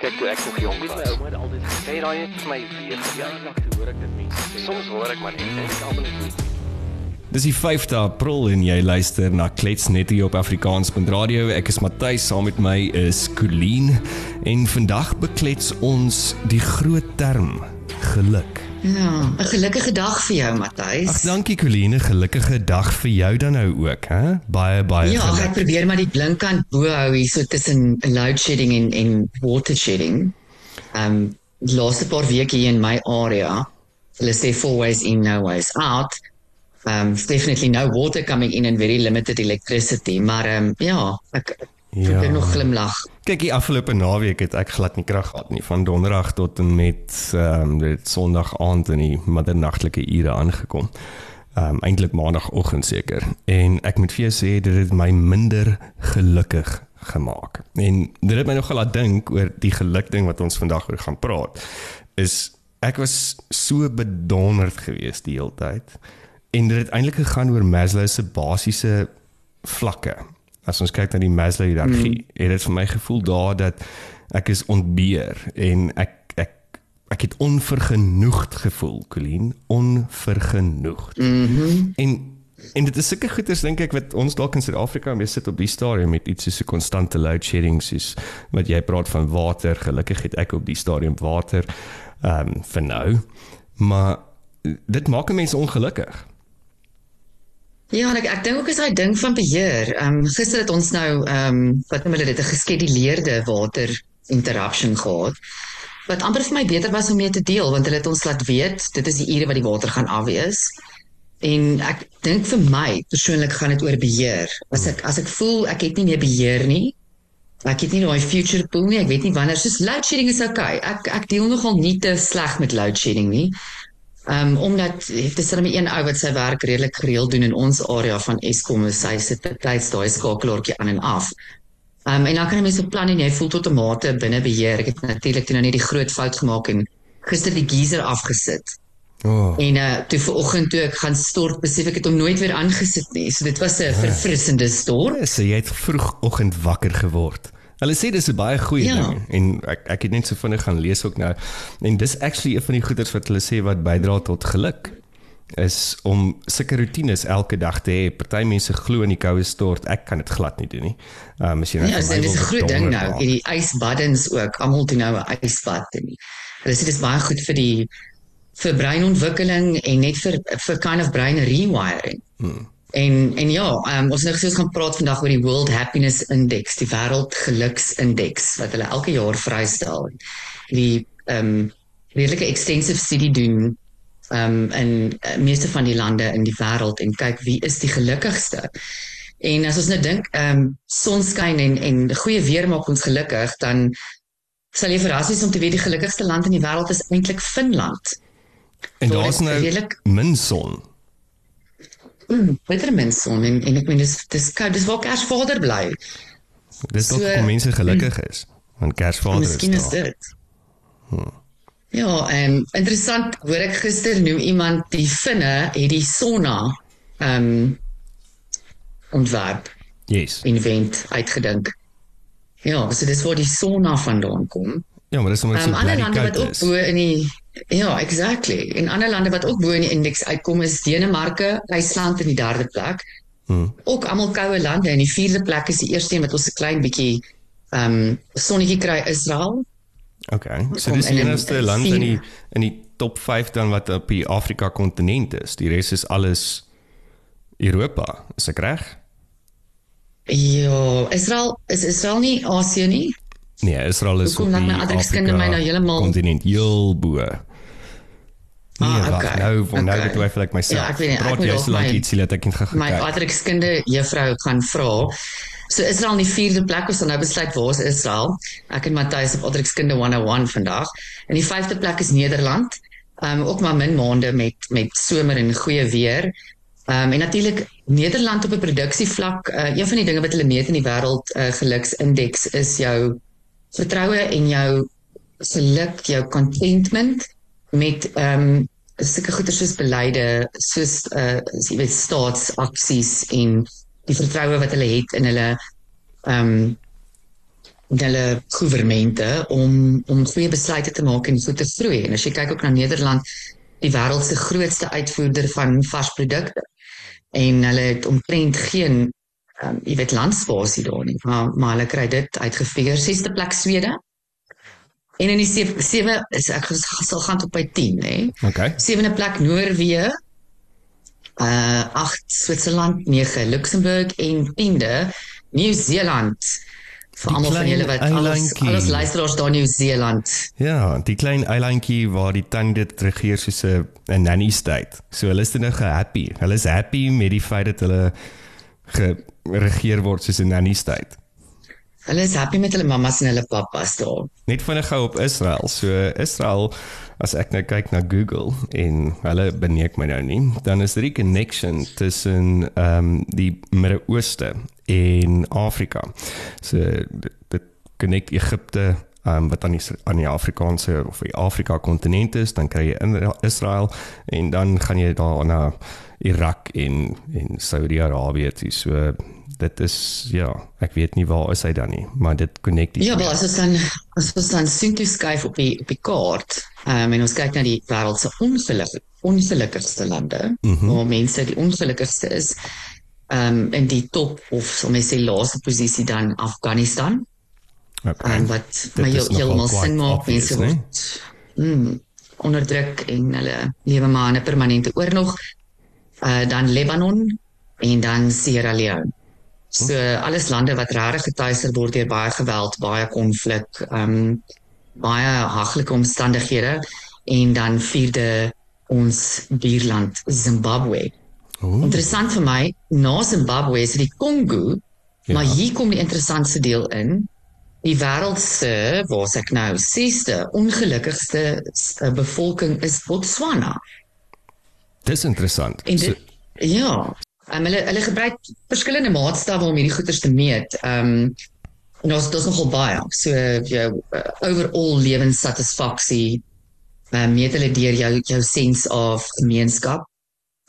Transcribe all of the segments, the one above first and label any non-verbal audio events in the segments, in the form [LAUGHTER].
Kyk toe ek nog jonk was. My ouma het altyd gesê, daai het vir my weer ja, nog te hoor ek dit mense sê. Soms hoor ek maar net en ek almal net Dis die 5de April en jy luister na Klets net hier op Afrikaans.radio. Ek is Matthys, saam met my is Colleen en vandag beklets ons die groot term geluk. Ja, 'n gelukkige dag vir jou, Matthys. Ag dankie Colleen, 'n gelukkige dag vir jou dan nou ook, hè? Baie baie Ja, ag, ek geluk. probeer maar die blinkkant bo hou hier so tussen load shedding en en water shedding. Um die laaste paar weke hier in my area, hulle sê four ways in, no ways out. Um definitely no water coming in and very limited electricity, maar um ja, ek ek Ja. probeer nog glimlag. Kyk, die afgelope naweek het ek glad nie krag gehad nie, van donderdag tot en met ehm um, dit sonderdag aand in die middernagtelike ure aangekom. Ehm um, eintlik maandagooggend seker. En ek moet vir jou sê dit het my minder gelukkig gemaak. En dit het my nogal laat dink oor die geluk ding wat ons vandag oor gaan praat. Is ek was so bedonderd geweest die hele tyd. En dit het eintlik gegaan oor Maslow se basiese vlakke. As ons kyk na die Maslow hiërargie, mm. het dit vir my gevoel daar dat ek is ontbeer en ek ek ek het onvergenoegd gevoel, Colleen, onvergenoegd. Mhm. Mm en en dit is sulke goeders dink ek wat ons dalk in Suid-Afrika mee sit op die stadium met iets soos 'n konstante load shedding soos wat jy praat van water. Gelukkig het ek op die stadium water ehm um, vir nou. Maar dit maak mense ongelukkig. Ja, ek ek dink ook is daai ding van beheer. Ehm um, gister het ons nou ehm um, wat noem hulle dit 'n geskeduleerde water interruption gehad. Wat amper vir my beter was om mee te deel want hulle het ons laat weet dit is die ure wat die water gaan afwees. En ek dink vir my persoonlik gaan dit oor beheer. As ek as ek voel ek het nie meer beheer nie. Ek het nie daai future pool nie. Ek weet nie wanneer soos load shedding is okay. Ek ek deel nogal nie te sleg met load shedding nie. Ehm um, omdat dit is dan 'n een ou wat sy werk redelik gereeld doen in ons area van Eskom, is sy sit tyds daai skakelaartjie aan en af. Ehm um, en dan kan jy mense beplan en jy voel tot 'n mate binne beheer. Ek het natuurlik toe nou net die groot fout gemaak en gister die geyser afgesit. Oh. En uh toe vanoggend toe ek gaan stort, besef ek het hom nooit weer aangesit nie. So dit was 'n verfrissende stort. Ja, so jy het vroegoggend wakker geword. Hulle sê dis 'n baie goeie Ja. ding en ek ek het net so vinnig gaan lees ook nou en dis actually een van die goeders wat hulle sê wat bydra tot geluk is om sulke rotines elke dag te hê. Party mense glo in die koue stort. Ek kan dit glad nie doen nie. Ehm um, as jy nou Ja, so, dis 'n groot ding nou. maak. Hierdie ysbaddens ook. Almal doen nou 'n ysbad en hulle sê dis baie goed vir die vir breinontwikkeling en net vir vir kind of brain rewiring. Hmm. En en ja, um, ons het nou gesê ons gaan praat vandag oor die World Happiness Index, die wêreld geluksindeks wat hulle elke jaar vrystel. Die ehm um, redelike extensive studie doen ehm um, in uh, meeste van die lande in die wêreld en kyk wie is die gelukkigste. En as ons nou dink, ehm um, sonskyn en en goeie weer maak ons gelukkig, dan sal jy verras wees om te weet die gelukkigste land in die wêreld is eintlik Finland. En daar's nou redelik- min son. Mm, beter menson en en ek meen dis dis koud, dis waar Kersvader bly. Dis So- hoekom mense gelukkig is. Want Kersvader is Miskien is daar. dit. Ja, en interessant hoor ek gister noem iemand die Finne het die sauna ehm um, ontwerp Yes. invent uitgedink. Ja, so dis waar die sauna vandaan kom. Ja, maar dis Ehm dit um, so ander bly lande wat koud ook bo in die ja, exactly. En ander lande wat ook bo in die indeks uitkom is Denemarke, IJsland in die derde plek. Hmm. Ook almal koue lande en die vierde plek is die eerste een wat ons 'n klein bietjie ehm um, sonnetjie kry Israel. Okay. So dis die enigste land in die in die top 5 dan wat op die Afrika kontinent is. Die res is alles Europa. Is ek reg? Ja, Israel is Israel nie Asië nie. Nee, Israel is Hoekom op die my nou kontinent heel bo. Nee, Ah, okay, nou nou okay. betwyfel ek myself. Ja, ek weet nie, ek Praat jy so lank my- ietsie dat ek nie gaan My kyk. aardrykskunde juffrou gaan vra. So Israel in die vierde plek ons sal nou besluit waar is Israel. Ek en Matthys op aardrykskunde 101 vandag. In die vyfde plek is Nederland. Ehm um, ook maar min maande met met somer en goeie weer. Ehm um, en natuurlik Nederland op 'n produksievlak, uh, een van die dinge wat hulle meet in die wêreld uh, geluksindeks is jou vertroue en jou geluk, jou contentment met ehm um, sulke goeie soos beleide, soos uh jy weet staatsaksies en die vertroue wat hulle het in hulle ehm um, hulle goewermente om om goeie besluite te maak en so te groei. En as jy kyk ook na Nederland, die wêreld se grootste uitvoerder van varsprodukte. En hulle het omtrent geen ehm um, jy weet landspasie daar nie, maar maar hulle kry dit uitgefigure sesde plek Swede. En in die 7 is ek sal gaan tot by 10, hè. Okay. Sewende plek Noorwe. Uh 8 Switserland, 9 Luxemburg en 10de Nieu-Seeland. Vir Die almal van julle wat alles alles luisteraars daar Nieu-Seeland. Ja, die klein eilandjie waar die tang dit regeer soos 'n nanny state. So hulle is nou happy. Hulle is happy met die feit dat hulle geregeer word soos 'n nanny state. Hulle is happy met hulle mammas en hulle pappas daar. Net vinnig gou op Israel. So Israel as ek nou kyk na Google en hulle beneek my nou nie, dan is dit die connection tussen ehm um, die Midde-Ooste en Afrika. So dit, connect Egipte um, wat aan die aan die Afrikaanse of die Afrika kontinent is, dan kry jy in Israel en dan gaan jy daar na Irak en en Saudi-Arabië toe. So dit is ja, ek weet nie waar is hy dan nie, maar dit connect die Ja, wel as ons dan as ons dan soontoe skuif op die op die kaart, ehm um, en ons kyk na die wêreld se ongelukkig ongelukkigste lande, mm -hmm. waar mense die ongelukkigste is, ehm um, in die top of sal mens sê laaste posisie dan Afghanistan. okay. en wat Dit my heeltemal sin maak mense word mm, onderdruk en hulle lewe maar in 'n permanente oorlog uh, dan Lebanon en dan Sierra Leone so alles lande wat regtig getuister word deur baie geweld baie konflik um, baie haglike omstandighede en dan vierde ons buurland Zimbabwe Ooh, Interessant vir my, na Zimbabwe is dit die Kongo, Ja. maar hier kom die interessantste deel in. Die wêreld se, waar ek nou, sesde ongelukkigste uh, bevolking is Botswana. dis interessant. En So, dit ja, um, hulle hulle gebruik verskillende maatstawwe om hierdie goeters te meet. Ehm um, ons dis nogal baie. So jou uh, overall lewenssatisfaksie um, meet hulle deur jou jou sense of gemeenskap.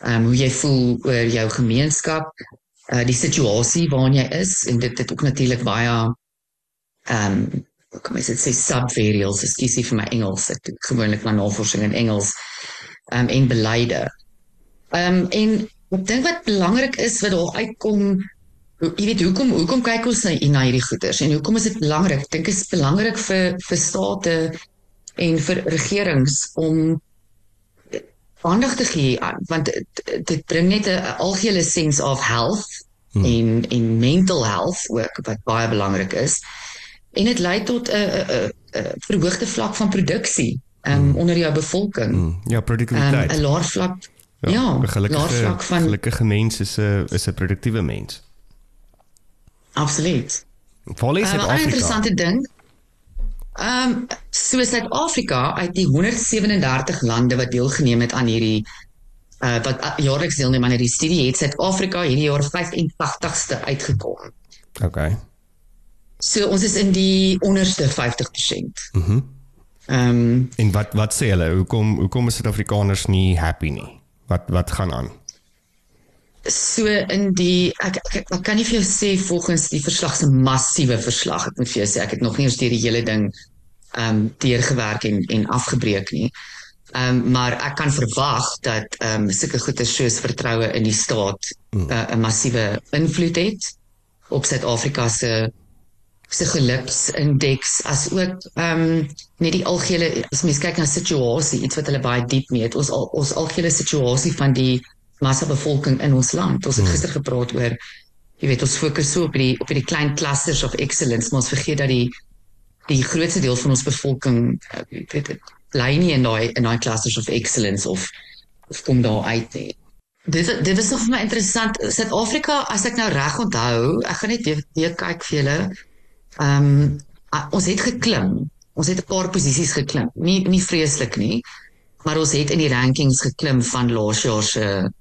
Ehm um, hoe jy voel oor jou gemeenskap, uh, die situasie waarin jy is en dit het ook natuurlik baie ehm um, hoe kom ek dit sê subvariables, ekskuusie vir my Engels. Ek doen gewoonlik maar navorsing in Engels. Ehm um, en beleide. Ehm um, en ek dink wat belangrik is wat daar uitkom jy weet hoekom hoekom kyk ons na, na hierdie goeders en hoekom is dit belangrik? Ek dink dit is belangrik vir vir state en vir regerings om aandag te gee aan want dit, dit bring net 'n algehele sense of health hmm. en en mental health ook wat baie belangrik is. En dit lei tot 'n 'n 'n verhoogde vlak van produksie um, hmm. onder jou bevolking. mm, ja, Um, produktiwiteit. 'n laer vlak ja, 'n laer gelukkige van gelukkige mens is 'n is 'n produktiewe mens. absoluut. Val is Um, 'n ander Suid-Afrika. interessante ding. Ehm um, so Suid-Afrika uit die 137 lande wat deelgeneem het aan hierdie uh wat jaarliks deelneem aan hierdie studie het Suid-Afrika hierdie jaar 85ste uitgekom. Okay. So ons is in die onderste 50%. Mhm. Ehm um, En wat wat sê hulle? Hoekom hoekom is Suid-Afrikaners nie happy nie? Wat wat gaan aan? so in die ek, ek ek kan nie vir jou sê volgens die verslag se massiewe verslag ek moet vir jou sê ek het nog nie eens deur die hele ding ehm um, deurgewerk en en afgebreek nie. Ehm um, maar ek kan verwag dat ehm um, sulke goeie soos vertroue in die staat uh, 'n massiewe invloed het op Suid-Afrika se se geluksindeks as ook ehm um, net die algehele as mens kyk na situasie iets wat hulle baie diep meet ons al, ons algehele situasie van die massa bevolking in ons land. Ons het gister gepraat oor jy weet ons fokus so op die op die klein clusters of excellence, maar ons vergeet dat die die grootste deel van ons bevolking eh, weet dit bly nie in daai in daai clusters of excellence of of kom daar uit nie. Dit dit was nog vir my interessant. Suid-Afrika, as ek nou reg onthou, ek gaan net weer, weer kyk vir julle. Ehm um, ons het geklim. Ons het 'n paar posisies geklim. Nie nie vreeslik nie, maar ons het in die rankings geklim van laas jaar se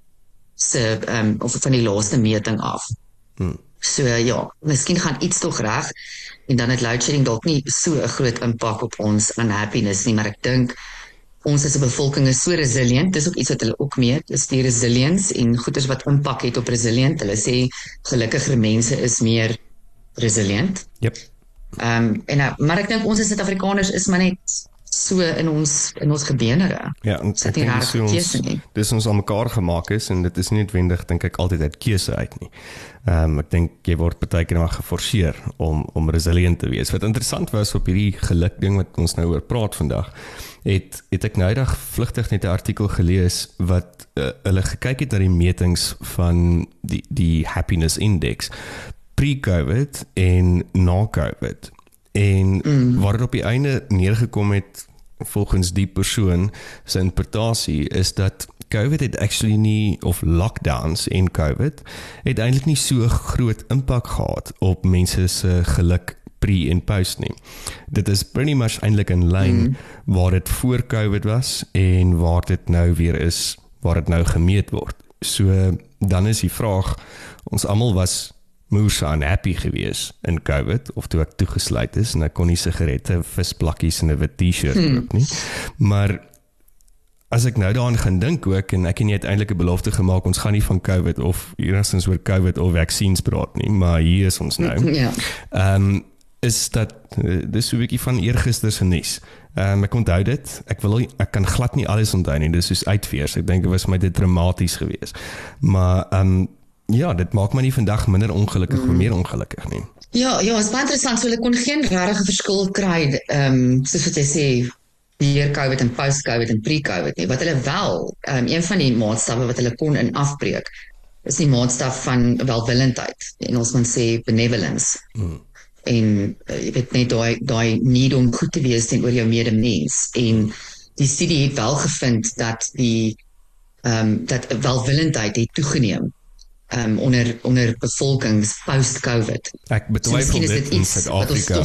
se ehm um, of van die laaste meting af. Hmm. So ja, miskien gaan iets tog reg en dan het load shedding dalk nie so 'n groot impak op ons unhappiness nie, maar ek dink ons as 'n bevolking is so resilient. Dis ook iets wat hulle ook meet, is die resilience en goeders wat impak het op resilient. Hulle sê gelukkiger mense is meer resilient. Jep. Ehm um, en uh, maar ek dink ons as Suid-Afrikaners is maar net so in ons in ons gebeenere. Ja, en regtig dis hoe keuse ons nie. dis ons aan mekaar gemaak is en dit is nie noodwendig dink ek altyd uit keuse uit nie. Ehm um, ek dink jy word baie keer maar geforseer om om resilient te wees. Wat interessant was op hierdie geluk ding wat ons nou oor praat vandag, het het ek nou eendag vlugtig net 'n artikel gelees wat uh, hulle gekyk het na die metings van die die happiness index pre-COVID en na COVID. En mm. waar dit op die einde neergekom het volgens die persoon se interpretasie is dat COVID het actually nie of lockdowns en COVID het eintlik nie so groot impak gehad op mense se geluk pre en post nie. Dit is pretty much eintlik in lyn mm. waar dit voor COVID was en waar dit nou weer is waar dit nou gemeet word. So dan is die vraag ons almal was moes unhappy gewees in COVID of toe ek toegesluit is en ek kon nie sigarette, visplakkies en 'n wit T-shirt koop nie. Maar as ek nou daaraan gaan dink ook en ek het nie uiteindelik 'n belofte gemaak ons gaan nie van COVID of enigstens oor COVID of vaksines praat nie, maar hier is ons nou. [LAUGHS] Ja. Ehm um, is dat uh, dis so 'n bietjie van eergister se nuus. Ehm um, ek onthou dit. Ek wil ek kan glad nie alles onthou nie. Dis soos uitveers. Ek dink dit was my dit dramaties geweest. Maar ehm um, ja, dit maak my nie vandag minder ongelukkig mm. of meer ongelukkig nie. Ja, ja, dit is baie interessant. So hulle kon geen regte verskil kry ehm um, soos wat jy sê hier COVID en post-COVID en pre-COVID nie. Wat hulle wel, ehm um, een van die maatstawwe wat hulle kon in afbreek is die maatstaf van welwillendheid. En ons moet sê benevolence. Mm. En uh, jy weet net daai daai need om goed te wees teenoor jou medemens en die studie het wel gevind dat die ehm um, dat welwillendheid het toegeneem um, onder onder bevolkings post COVID. Ek betwyfel so dit in Suid-Afrika.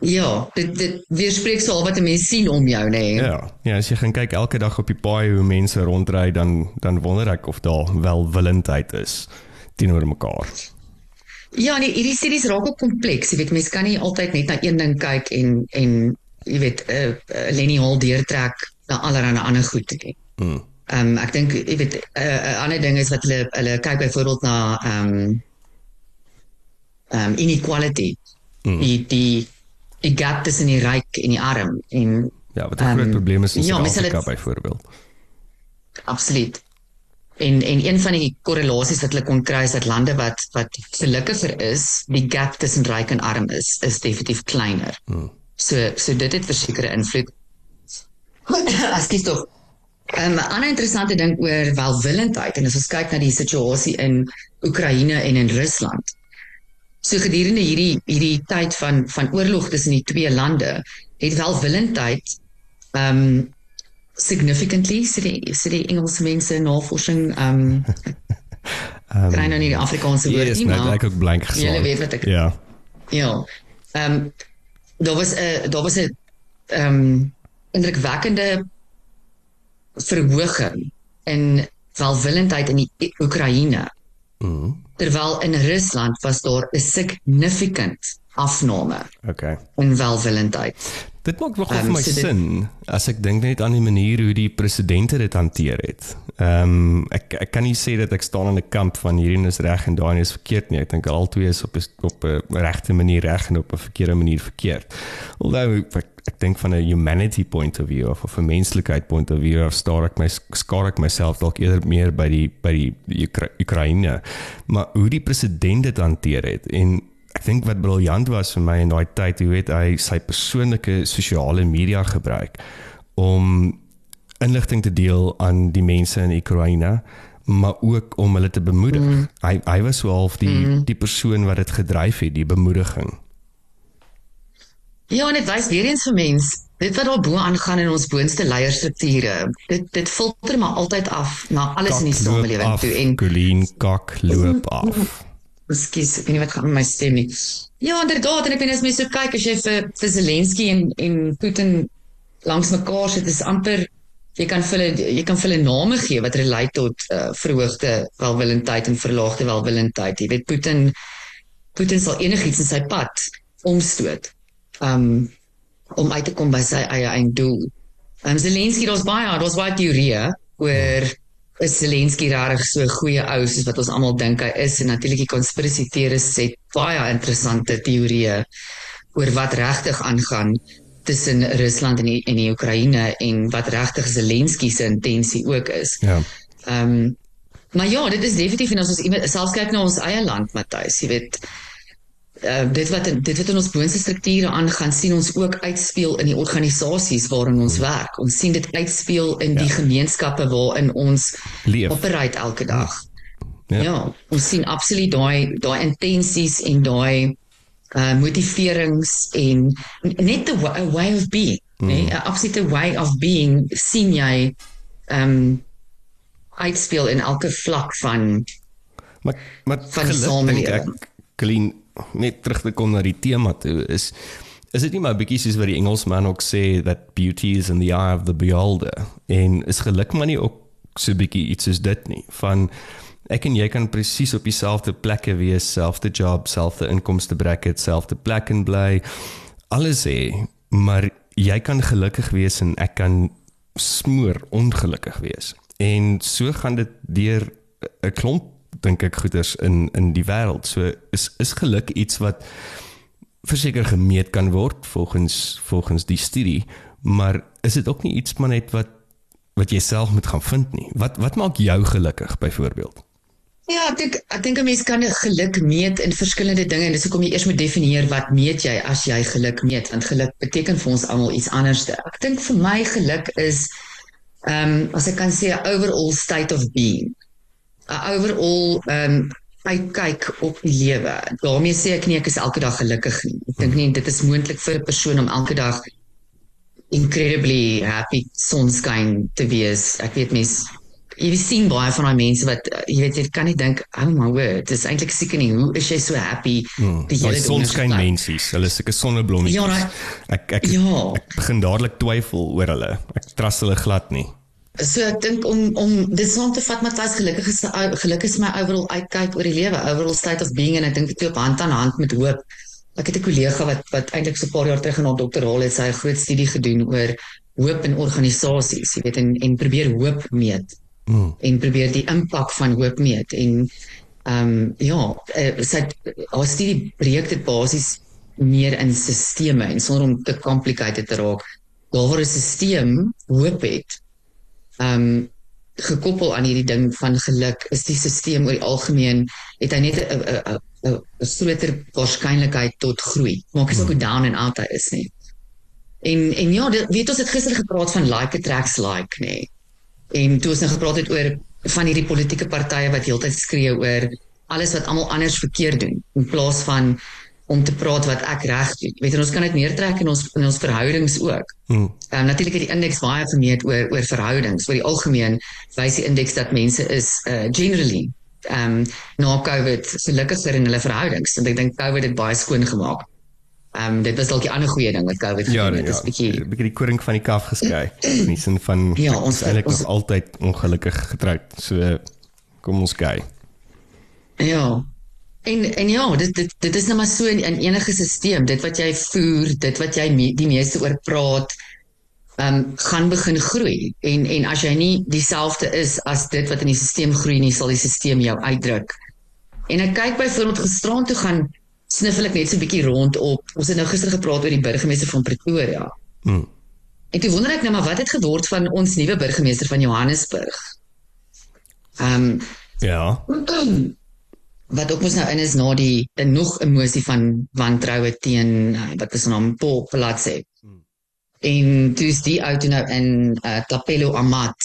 Ja, dit dit weerspreek so al wat 'n mens sien om jou, nê. Nee. Ja, ja, as jy gaan kyk elke dag op die paai hoe mense rondry dan dan wonder ek of daar welwillendheid is teenoor mekaar. Ja, nee, hierdie studies raak ook kompleks. Jy weet, mense kan nie altyd net na een ding kyk en en jy weet, 'n uh, uh, Lenny Hall deurtrek na allerlei ander goed nie. Hmm. Ehm um, ek dink jy weet 'n uh, uh, ander ding is wat hulle hulle kyk byvoorbeeld na ehm um, ehm um, inequality. Mm. Die die die gap tussen die ryk en die arm en ja, wat 'n groot um, probleem is in ja, Suid-Afrika byvoorbeeld. Absoluut. En en een van die korrelasies wat hulle kon kry is dat lande wat wat gelukkiger is, die gap tussen ryk en arm is is definitief kleiner. Mm. So so dit het versekerde invloed. [LAUGHS] Askies tog 'n um, ander interessante ding oor welwillendheid en as ons kyk na die situasie in Oekraïne en in Rusland. So gedurende hierdie hierdie tyd van van oorlog tussen die twee lande, het welwillendheid um significantly sê die sê die Engelse mense navorsing um um [LAUGHS] kry nou nie die Afrikaanse woord nie, maar ek ook blank geslaan. Jy weet wat ek Ja. Ja. Um daar was 'n daar was 'n um indrukwekkende verhoging in welwillendheid in die Oekraïne. Mm. Terwyl in Rusland was daar 'n significant afname. Okay. In welwillendheid. Dit maak nog um, vir my so sin dit, as ek dink net aan die manier hoe die presidente dit hanteer het. Ehm um, ek ek kan nie sê dat ek staan aan 'n kamp van hierdie is reg en daai is verkeerd nie. Ek dink albei is op op 'n regte manier reg en op 'n verkeerde manier verkeerd. Alhoewel ek, ek dink van 'n humanity point of view of of 'n menslikheid point of view of staar ek my skaar ek myself dalk eerder meer by die by die, die Ukra Oekraïne. Maar hoe die president dit hanteer het en ek dink wat briljant was vir my in daai tyd, hoe het hy sy persoonlike sosiale media gebruik om inligting te deel aan die mense in Oekraïne maar ook om hulle te bemoedig. Mm. Hy hy was so half die mm. die persoon wat dit gedryf het, die bemoediging. Ja, en dit wys weer eens vir mens, dit wat daar bo aangaan in ons boonste leierstrukture, dit dit filter maar altyd af na alles kak in die samelewing toe en Colleen kak loop [LAUGHS] af. Ekskuus, ek weet nie wat gaan met my stem nie. Ja, inderdaad, en ek weet as mense so kyk as jy vir, vir Zelensky en en Putin langs mekaar sit, is amper jy kan vir hulle jy kan vir hulle name gee wat relate tot uh, verhoogde welwillendheid en verlaagde welwillendheid. Jy weet Putin Putin sal enigiets in sy pad omstoot. Um om uit te kom by sy eie einddoel. Um Zelensky, daar's baie, daar's baie teorieë oor is Zelensky regtig so 'n goeie ou soos wat ons almal dink hy is en natuurlik die conspiracy theorists het baie interessante teorieë oor wat regtig aangaan tussen Rusland en die, en die Oekraïne en wat regtig Zelensky se intensie ook is. Ja. Ehm um, maar ja, dit is definitief en as ons selfs kyk na ons eie land, Matthys, jy weet uh, dit wat dit wat in ons boonste strukture aangaan, sien ons ook uitspeel in die organisasies waarin ons werk. Ons sien dit uitspeel in die gemeenskappe waarin ons Leef. operate elke dag. Ja. Ja, ja ons sien absoluut daai daai intensies en daai uh motiverings en net 'n wa- a way of being, mm. nee, 'n absolute way of being sien jy um uitspeel in elke vlak van Maar maar Van geluk dink ek samelewing. Net terug te kom na die tema toe is is dit nie maar bietjie soos wat die Engelsman ook sê that beauty is in the eye of the beholder en is geluk maar nie ook so bietjie iets soos dit nie van ek en jy kan presies op dieselfde plekke wees, selfde job, selfde inkomste bracket, selfde plek en bly alles hê, maar jy kan gelukkig wees en ek kan smoor ongelukkig wees. En so gaan dit deur 'n klomp dink ek goeders in in die wêreld. So is is geluk iets wat verseker gemeet kan word volgens volgens die studie, maar is dit ook nie iets maar net wat wat jy self moet gaan vind nie. Wat wat maak jou gelukkig byvoorbeeld? Ja, ek dink ek dink 'n mens kan geluk meet in verskillende dinge en dis hoekom jy eers moet definieer wat meet jy as jy geluk meet want geluk beteken vir ons almal iets anders. Ek dink vir my geluk is ehm um, as ek kan sê overall state of being. 'n Overall um, uitkyk op die lewe. Daarmee sê ek nie ek is elke dag gelukkig nie. Ek dink nie dit is moontlik vir 'n persoon om elke dag incredibly happy sonskyn te wees. Ek weet mense jy sien baie van daai mense wat uh, jy weet jy kan nie dink oh my word dis eintlik sickening hoe is jy so happy Hmm, die hele is sonskyn mensies, hulle is sulke sonneblommetjies. Ja, daai- ek ek Ja. ek begin dadelik twyfel oor hulle. Ek trust hulle glad nie. So ek dink om om dit saam te vat Matthys gelukkig is gelukkig is my overall uitkyk oor die lewe overall state of being en ek dink dit loop hand aan hand met hoop. Ek het 'n kollega wat wat eintlik so 'n paar jaar terug in haar doktoraal het sy 'n groot studie gedoen oor hoop in organisasies jy weet en en probeer hoop meet. Mm. en probeer die impak van hoop meet. En ehm um, ja uh, sy haar studie breek dit basies meer in sisteme en sonder om te complicated te raak. Daar waar 'n stelsel hoop het um, gekoppel aan hierdie ding van geluk is die stelsel oor die algemeen het hy net 'n 'n 'n 'n groter waarskynlikheid tot groei. Maak nie saak hoe down en out hy is nie. En en ja dit, weet ons het gister gepraat van like attracts like nê. Nee. En toe ons nou gepraat het oor van hierdie politieke partye wat heeltyd skree oor alles wat almal anders verkeerd doen in plaas van om te praat wat ek reg doen. Weet jy ons kan dit neertrek in ons in ons verhoudings ook. Hmm. Ehm um, natuurlik het die indeks baie gemeet oor oor verhoudings. Oor die algemeen wys die indeks dat mense is uh generally ehm um, na COVID gelukkiger in hulle verhoudings. En ek dink COVID het baie skoon gemaak. Ehm um, dit was dalk die ander goeie ding wat COVID Ja, gedoen ja, het. Dis bietjie bietjie die koring van die kalf geskei. In die sin van [CLEARS THROAT] Ja, ons- is eintlik ons- nog altyd ongelukkig getroud. So kom ons kyk. Ja. En en ja, dit dit dit is nou maar so in, in enige stelsel, dit wat jy voer, dit wat jy me, die meeste oor praat, ehm um, gaan begin groei. En en as jy nie dieselfde is as dit wat in die stelsel groei nie, sal die stelsel jou uitdruk. En ek kyk byvoorbeeld gisteraan toe gaan sniffel ek net so 'n bietjie rond op. Ons het nou gister gepraat oor die burgemeester van Pretoria. Hmm. En toe wonder ek nou maar wat het geword van ons nuwe burgemeester van Johannesburg. Ehm um, Ja. [CLEARS THROAT] wat ook mos nou in is na die 'n nog emosie van wantroue teen uh, wat is naam Paul Platse. En dis die ou toe nou in uh, Tapelo Amat.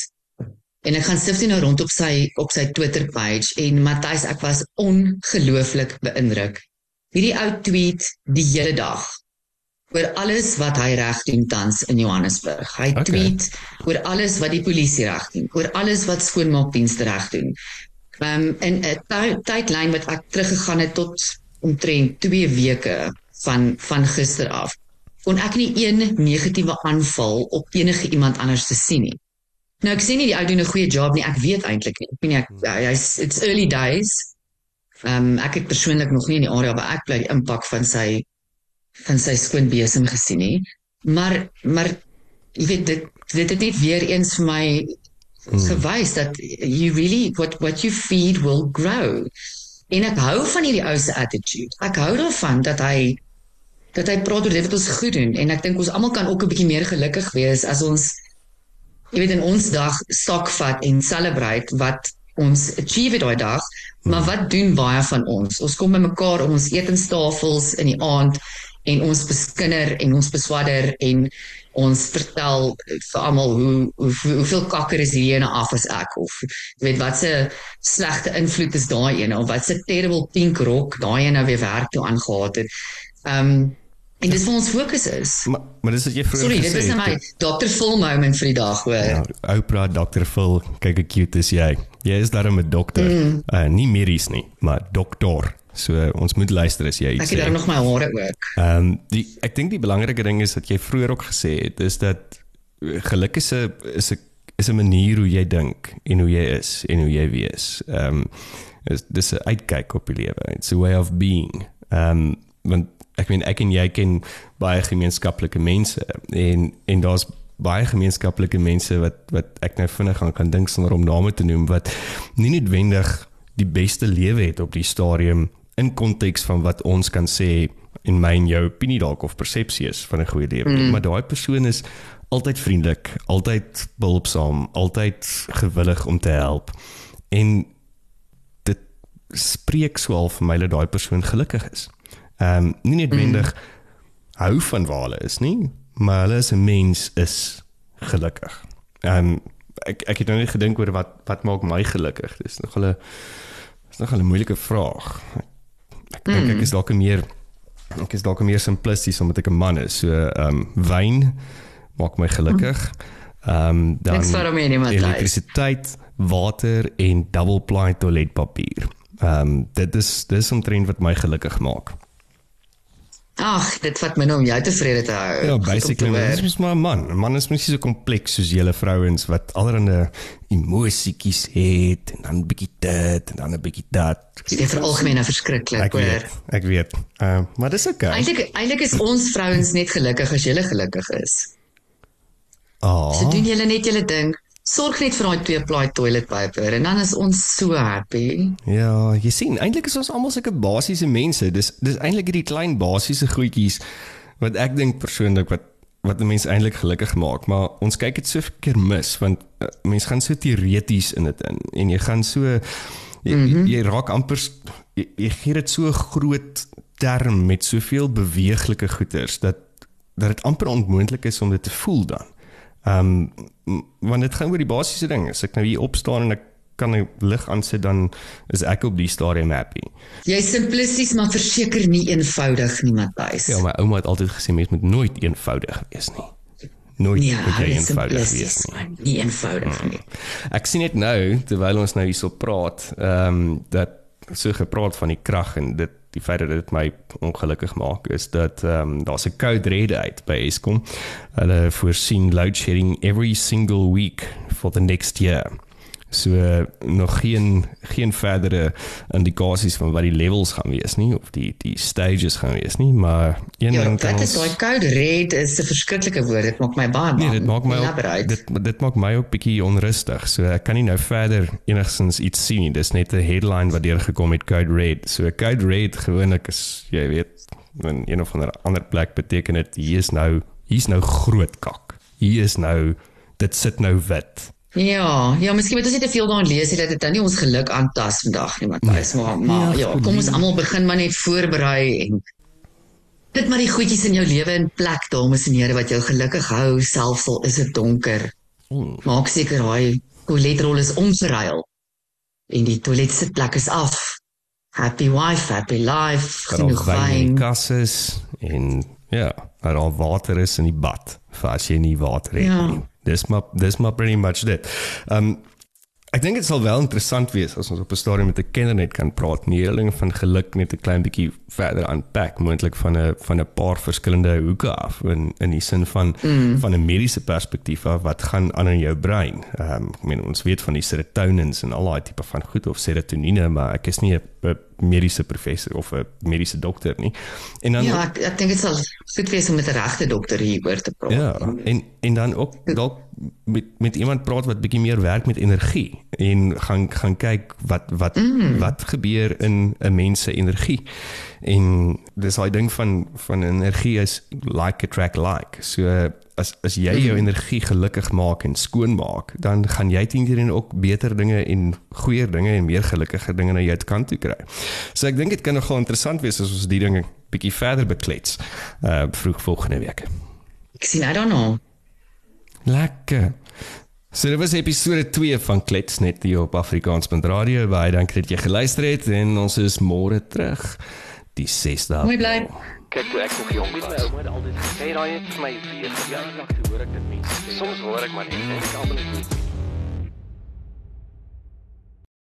En ek gaan sif toe nou rond op sy op sy Twitter page en Matthys ek was ongelooflik beïndruk. Hierdie ou tweet die hele dag oor alles wat hy reg doen tans in Johannesburg. Hy okay. tweet oor alles wat die polisie reg doen, oor alles wat skoonmaakdienste reg doen. Um, in 'n ty- tydlyn wat ek teruggegaan het tot omtrent 2 weke van van gister af. Kon ek nie een negatiewe aanval op enige iemand anders te sien nie. Nou ek sê nie die ou doen 'n goeie job nie, ek weet eintlik nie. Ek weet nie ek hy's it's early days. Ehm um, ek het persoonlik nog nie in die area waar ek bly die impak van sy van sy skoon besem gesien nie. Maar maar jy weet dit dit het net weer eens vir my gewys dat you really what what you feed will grow. En ek hou van hierdie ou se attitude. Ek hou daarvan dat hy dat hy praat oor dit wat ons goed doen en ek dink ons almal kan ook 'n bietjie meer gelukkig wees as ons jy weet in ons dag stok vat en celebrate wat ons achieve daai dag, maar wat doen baie van ons? Ons kom bymekaar om ons etenstafels in die aand en ons beskinder en ons beswadder en ons vertel vir almal hoe, hoe hoeveel kakker is hierdie ene af as ek of weet wat se slegte invloed is daai ene of wat se terrible pink rock daai ene weer werk toe aangehaat het. Ehm um, en dis waar ons fokus is. Maar maar dis wat jy vroeër Sorry, gesê dit is nou my Dr. Phil moment vir die dag hoor. Ja, Oprah, Dr. Phil, kyk hoe cute is jy. Jy is darem 'n dokter. Mm. Uh, nie medies nie, maar dokter. So uh, ons moet luister as jy iets Ek het sê. daar nog my hare ook. Ehm um, die ek dink die belangrike ding is wat jy vroeër ook gesê het is dat eh, geluk is 'n is 'n is 'n manier hoe jy dink en hoe jy is en hoe jy wees. Ehm um, is dis 'n uitkyk op die lewe. It's a way of being. Ehm um, want ek meen ek en jy ken baie gemeenskaplike mense en en daar's baie gemeenskaplike mense wat wat ek nou vinnig aan kan dink sonder om name te noem wat nie noodwendig die beste lewe het op die stadium in konteks van wat ons kan sê en my en jou opinie dalk of persepsie is van 'n goeie lewe. Mm. Maar daai persoon is altyd vriendelik, altyd behulpsaam, altyd gewillig om te help. En dit spreek swaal vir my dat daai persoon gelukkig is. Ehm um, nie noodwendig mm. hou van waar hulle is nie, maar hulle as 'n mens is gelukkig. Ehm um, ek ek het nou net gedink oor wat wat maak my gelukkig. Dis nog 'n is nog 'n moeilike vraag. Ek dink ek is dalk meer ek is dalk meer simplisties omdat ek 'n man is. So ehm um, wyn maak my gelukkig. Ehm um, dan vir hom nie, Matthys. elektrisiteit, water en double ply toiletpapier. Ehm um, dit is dis omtrent wat my gelukkig maak. Ag, dit vat my nou om jou tevrede te hou. Ja, basically, hoor. dit is maar 'n man. 'n Man is mens nie so kompleks soos julle vrouens wat allerlei emosietjies het en dan 'n bietjie dit en dan 'n bietjie dat. Dit is algemeen nou verskriklik, Ek hoor. weet, ek weet. Ehm uh, maar dis okay. Eintlik eintlik is ons vrouens net gelukkig as jy gelukkig is. Ah, So doen julle net julle ding. Sorg net vir daai twee ply toilet paper en dan is ons so happy. ja, jy sien, eintlik is ons almal sulke basiese mense. Dis dis eintlik hierdie klein basiese goedjies wat ek dink persoonlik wat wat 'n mens eintlik gelukkig maak, maar ons kyk dit so keer mis want uh, mense gaan so teoreties in dit in en jy gaan so jy, mm -hmm. jy raak amper jy, jy gee dit so groot term met soveel beweeglike goeters dat dat dit amper onmoontlik is om dit te voel dan. Ehm um, want dit gaan oor die basiese ding. As ek nou hier opstaan en ek kan 'n lig aansit dan is ek op die stadium happy. Jy's simplisties maar verseker nie eenvoudig nie, Matthys. Ja, my ouma het altyd gesê mens moet nooit eenvoudig wees nie. Nooit moet jy is eenvoudig wees nie. nie eenvoudig nie. Ek sien net nou terwyl ons nou hierso praat, ehm um, dat so gepraat van die krag en dit die feit dat dit my ongelukkig maak is dat ehm um, daar's 'n code red uit by Eskom. Hulle voorsien load shedding every single week for the next year. So nog geen geen verdere indikasies van wat die levels gaan wees nie of die die stages gaan wees nie, maar een Ja, ding kan wat is ons daai code red is 'n verskriklike woord. Dit maak my baie Nee, bang. dit maak my ook, dit dit maak my ook bietjie onrustig. So ek kan nie nou verder enigstens iets sien nie. Dis net 'n headline wat deur gekom het Code Red. So Code Red gewoonlik is jy weet in een of ander ander plek beteken dit hier is nou hier's nou groot kak. Hier is nou dit sit nou wit. Ja, ja, miskien moet ons net te veel daarin lees hê dat dit dan nie ons geluk aantas vandag nie, Matthys, maar maar ja, kom ons almal begin maar net voorberei en dit maar die goedjies in jou lewe in plek, dames en here, wat jou gelukkig hou, selfs al is dit donker. Hmm. Maak seker daai toiletrol is omgeruil en die toiletsitplek is af. Happy wife, happy life, Dat genoeg wyn in die wyn. kas is en ja, dat daar water is in die bad vir as jy nie water het Ja. nie. Dis maar dis maar pretty much dit. Um ek dink dit sal wel interessant wees as ons op 'n stadium met 'n kenner net kan praat, nie hele ding van geluk net 'n klein bietjie verder aanpak, moontlik van 'n van 'n paar verskillende hoeke af in in die sin van mm. van 'n mediese perspektief af wat gaan aan in jou brein. Ehm um, ek meen ons weet van die serotonins en al daai tipe van goed of serotonine, maar ek is nie 'n mediese professor of 'n mediese dokter nie. En dan Ja, ek ek dink dit sal goed wees om met 'n regte dokter hieroor te praat. Ja, en en dan ook dalk met met iemand praat wat bietjie meer werk met energie en gaan gaan kyk wat wat mm. wat gebeur in 'n mens se energie. En dis daai ding van van energie is like attract like. So as as jy jou energie gelukkig maak en skoon maak, dan gaan jy teenoor ook beter dinge en goeie dinge en meer gelukkige dinge na jou kant toe kry. So ek dink dit kan nogal interessant wees as ons die dinge bietjie verder beklets uh vroeg volgende week. Ek sien I don't know. Lekker. So dit was episode 2 van Klets net hier op Afrikaans.radio. Baie dankie dat jy geluister het en ons is môre terug die 6de. Mooi bly. Kyk toe ek nog jong Met my was. ouma altyd gesê raai het vir my weer. ja, dag toe hoor ek dit mense. Soms hoor ek maar net en ek almal net